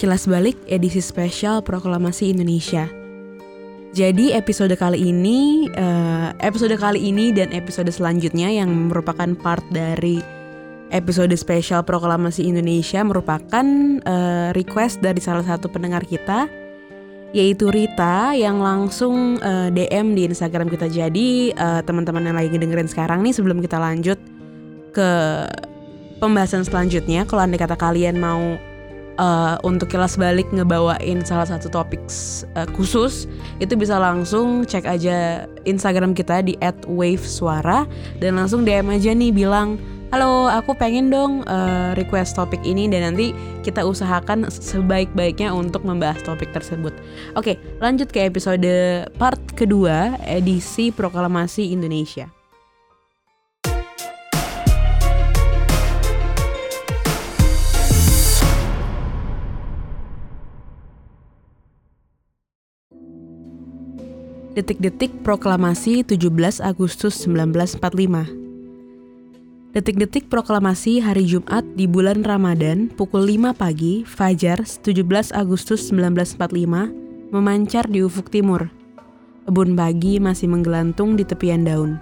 Kilas Balik edisi spesial Proklamasi Indonesia. Jadi episode kali ini, uh, episode kali ini dan episode selanjutnya yang merupakan part dari episode spesial Proklamasi Indonesia merupakan uh, request dari salah satu pendengar kita, yaitu Rita yang langsung uh, eh, DM di Instagram kita. Jadi uh, teman-teman yang lagi dengerin sekarang nih sebelum kita lanjut ke pembahasan selanjutnya, kalau anda kata kalian mau uh, untuk kilas balik ngebawain salah satu topik uh, khusus itu bisa langsung cek aja Instagram kita di @waveswara dan langsung DM aja nih bilang halo aku pengen dong uh, request topik ini dan nanti kita usahakan sebaik-baiknya untuk membahas topik tersebut. Oke, lanjut ke episode part kedua edisi Proklamasi Indonesia. Detik-detik Proklamasi 17 Agustus 1945 Detik-detik proklamasi hari Jumat di bulan Ramadan pukul 5 pagi, Fajar 17 Agustus 1945, memancar di ufuk timur. Embun pagi masih menggelantung di tepian daun.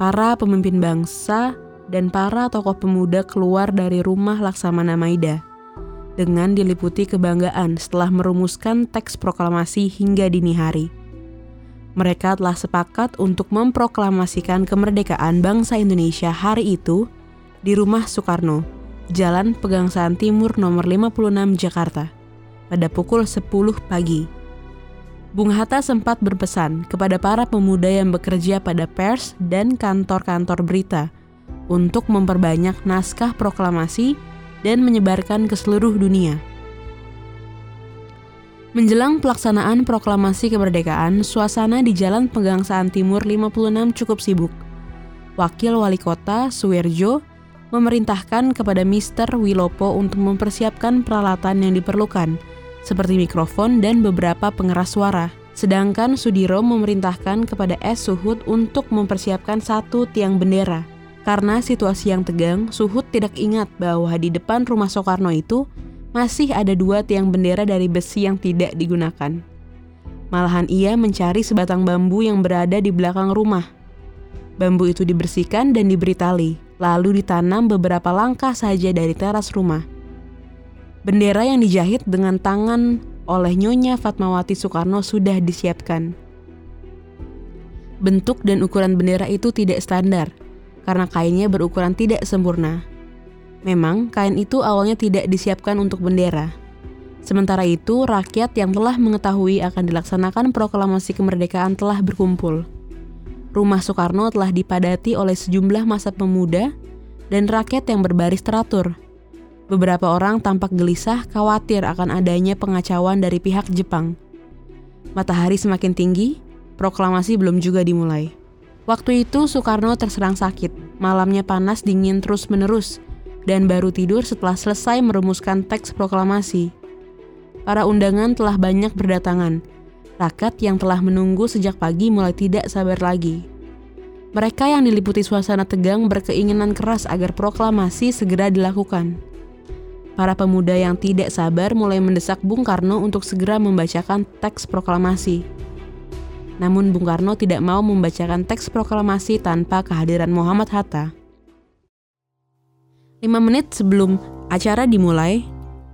Para pemimpin bangsa dan para tokoh pemuda keluar dari rumah Laksamana Maida dengan diliputi kebanggaan setelah merumuskan teks proklamasi hingga dini hari mereka telah sepakat untuk memproklamasikan kemerdekaan bangsa Indonesia hari itu di rumah Soekarno, Jalan Pegangsaan Timur nomor 56 Jakarta, pada pukul 10 pagi. Bung Hatta sempat berpesan kepada para pemuda yang bekerja pada pers dan kantor-kantor berita untuk memperbanyak naskah proklamasi dan menyebarkan ke seluruh dunia. Menjelang pelaksanaan proklamasi kemerdekaan, suasana di Jalan Pegangsaan Timur 56 cukup sibuk. Wakil Wali Kota Suwerjo memerintahkan kepada Mister Wilopo untuk mempersiapkan peralatan yang diperlukan, seperti mikrofon dan beberapa pengeras suara. Sedangkan Sudiro memerintahkan kepada S. Suhut untuk mempersiapkan satu tiang bendera. Karena situasi yang tegang, Suhut tidak ingat bahwa di depan rumah Soekarno itu masih ada dua tiang bendera dari besi yang tidak digunakan. Malahan ia mencari sebatang bambu yang berada di belakang rumah. Bambu itu dibersihkan dan diberi tali, lalu ditanam beberapa langkah saja dari teras rumah. Bendera yang dijahit dengan tangan oleh Nyonya Fatmawati Soekarno sudah disiapkan. Bentuk dan ukuran bendera itu tidak standar, karena kainnya berukuran tidak sempurna. Memang, kain itu awalnya tidak disiapkan untuk bendera. Sementara itu, rakyat yang telah mengetahui akan dilaksanakan proklamasi kemerdekaan telah berkumpul. Rumah Soekarno telah dipadati oleh sejumlah masa pemuda dan rakyat yang berbaris teratur. Beberapa orang tampak gelisah khawatir akan adanya pengacauan dari pihak Jepang. Matahari semakin tinggi, proklamasi belum juga dimulai. Waktu itu Soekarno terserang sakit, malamnya panas dingin terus-menerus, dan baru tidur setelah selesai merumuskan teks proklamasi. Para undangan telah banyak berdatangan. Rakyat yang telah menunggu sejak pagi mulai tidak sabar lagi. Mereka yang diliputi suasana tegang berkeinginan keras agar proklamasi segera dilakukan. Para pemuda yang tidak sabar mulai mendesak Bung Karno untuk segera membacakan teks proklamasi. Namun Bung Karno tidak mau membacakan teks proklamasi tanpa kehadiran Muhammad Hatta. Lima menit sebelum acara dimulai,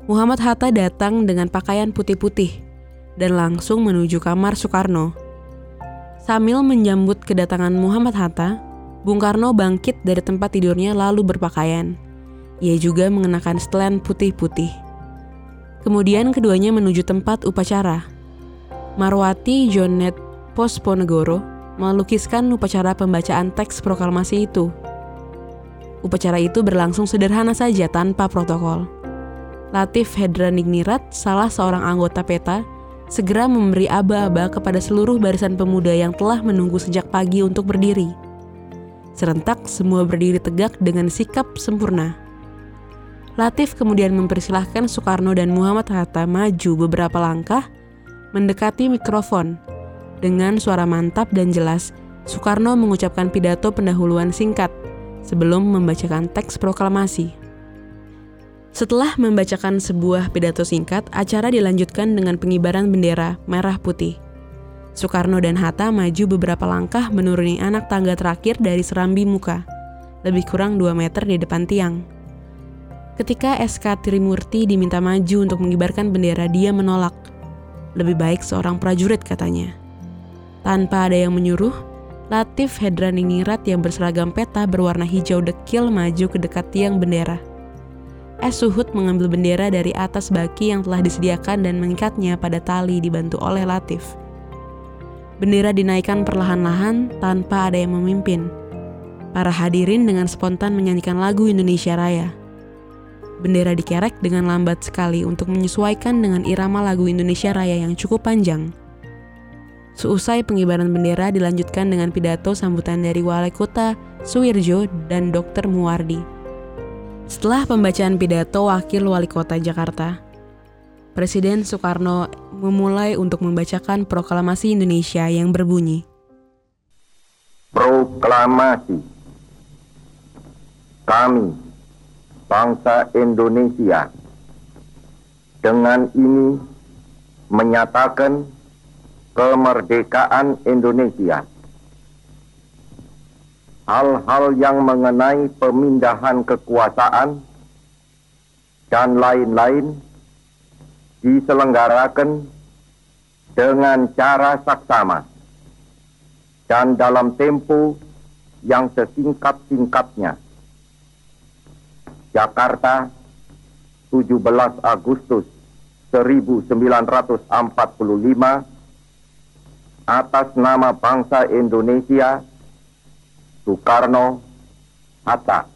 Muhammad Hatta datang dengan pakaian putih-putih dan langsung menuju kamar Soekarno. Sambil menyambut kedatangan Muhammad Hatta, Bung Karno bangkit dari tempat tidurnya lalu berpakaian. Ia juga mengenakan setelan putih-putih. Kemudian keduanya menuju tempat upacara. Marwati Jonet Posponegoro melukiskan upacara pembacaan teks proklamasi itu Upacara itu berlangsung sederhana saja tanpa protokol. Latif Hedraningnirat, salah seorang anggota PETA, segera memberi aba-aba kepada seluruh barisan pemuda yang telah menunggu sejak pagi untuk berdiri. Serentak semua berdiri tegak dengan sikap sempurna. Latif kemudian mempersilahkan Soekarno dan Muhammad Hatta maju beberapa langkah mendekati mikrofon. Dengan suara mantap dan jelas, Soekarno mengucapkan pidato pendahuluan singkat sebelum membacakan teks proklamasi. Setelah membacakan sebuah pidato singkat, acara dilanjutkan dengan pengibaran bendera merah putih. Soekarno dan Hatta maju beberapa langkah menuruni anak tangga terakhir dari serambi muka, lebih kurang 2 meter di depan tiang. Ketika SK Trimurti diminta maju untuk mengibarkan bendera, dia menolak. Lebih baik seorang prajurit katanya. Tanpa ada yang menyuruh, Latif Hedraningrat yang berseragam peta berwarna hijau dekil maju ke dekat tiang bendera. Es Suhud mengambil bendera dari atas baki yang telah disediakan dan mengikatnya pada tali dibantu oleh Latif. Bendera dinaikkan perlahan-lahan tanpa ada yang memimpin. Para hadirin dengan spontan menyanyikan lagu Indonesia Raya. Bendera dikerek dengan lambat sekali untuk menyesuaikan dengan irama lagu Indonesia Raya yang cukup panjang. Seusai pengibaran bendera dilanjutkan dengan pidato sambutan dari Wali Kota Suwirjo dan Dr. Muwardi. Setelah pembacaan pidato Wakil Wali Kota Jakarta, Presiden Soekarno memulai untuk membacakan proklamasi Indonesia yang berbunyi. Proklamasi Kami, bangsa Indonesia, dengan ini menyatakan kemerdekaan Indonesia hal-hal yang mengenai pemindahan kekuasaan dan lain-lain diselenggarakan dengan cara saksama dan dalam tempo yang sesingkat-singkatnya. Jakarta, 17 Agustus 1945 atas nama bangsa Indonesia Soekarno Hatta.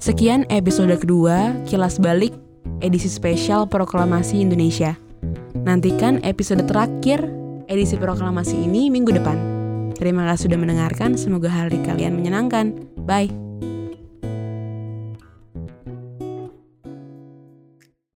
Sekian episode kedua Kilas Balik edisi spesial Proklamasi Indonesia. Nantikan episode terakhir edisi proklamasi ini minggu depan. Terima kasih sudah mendengarkan, semoga hari kalian menyenangkan. Bye.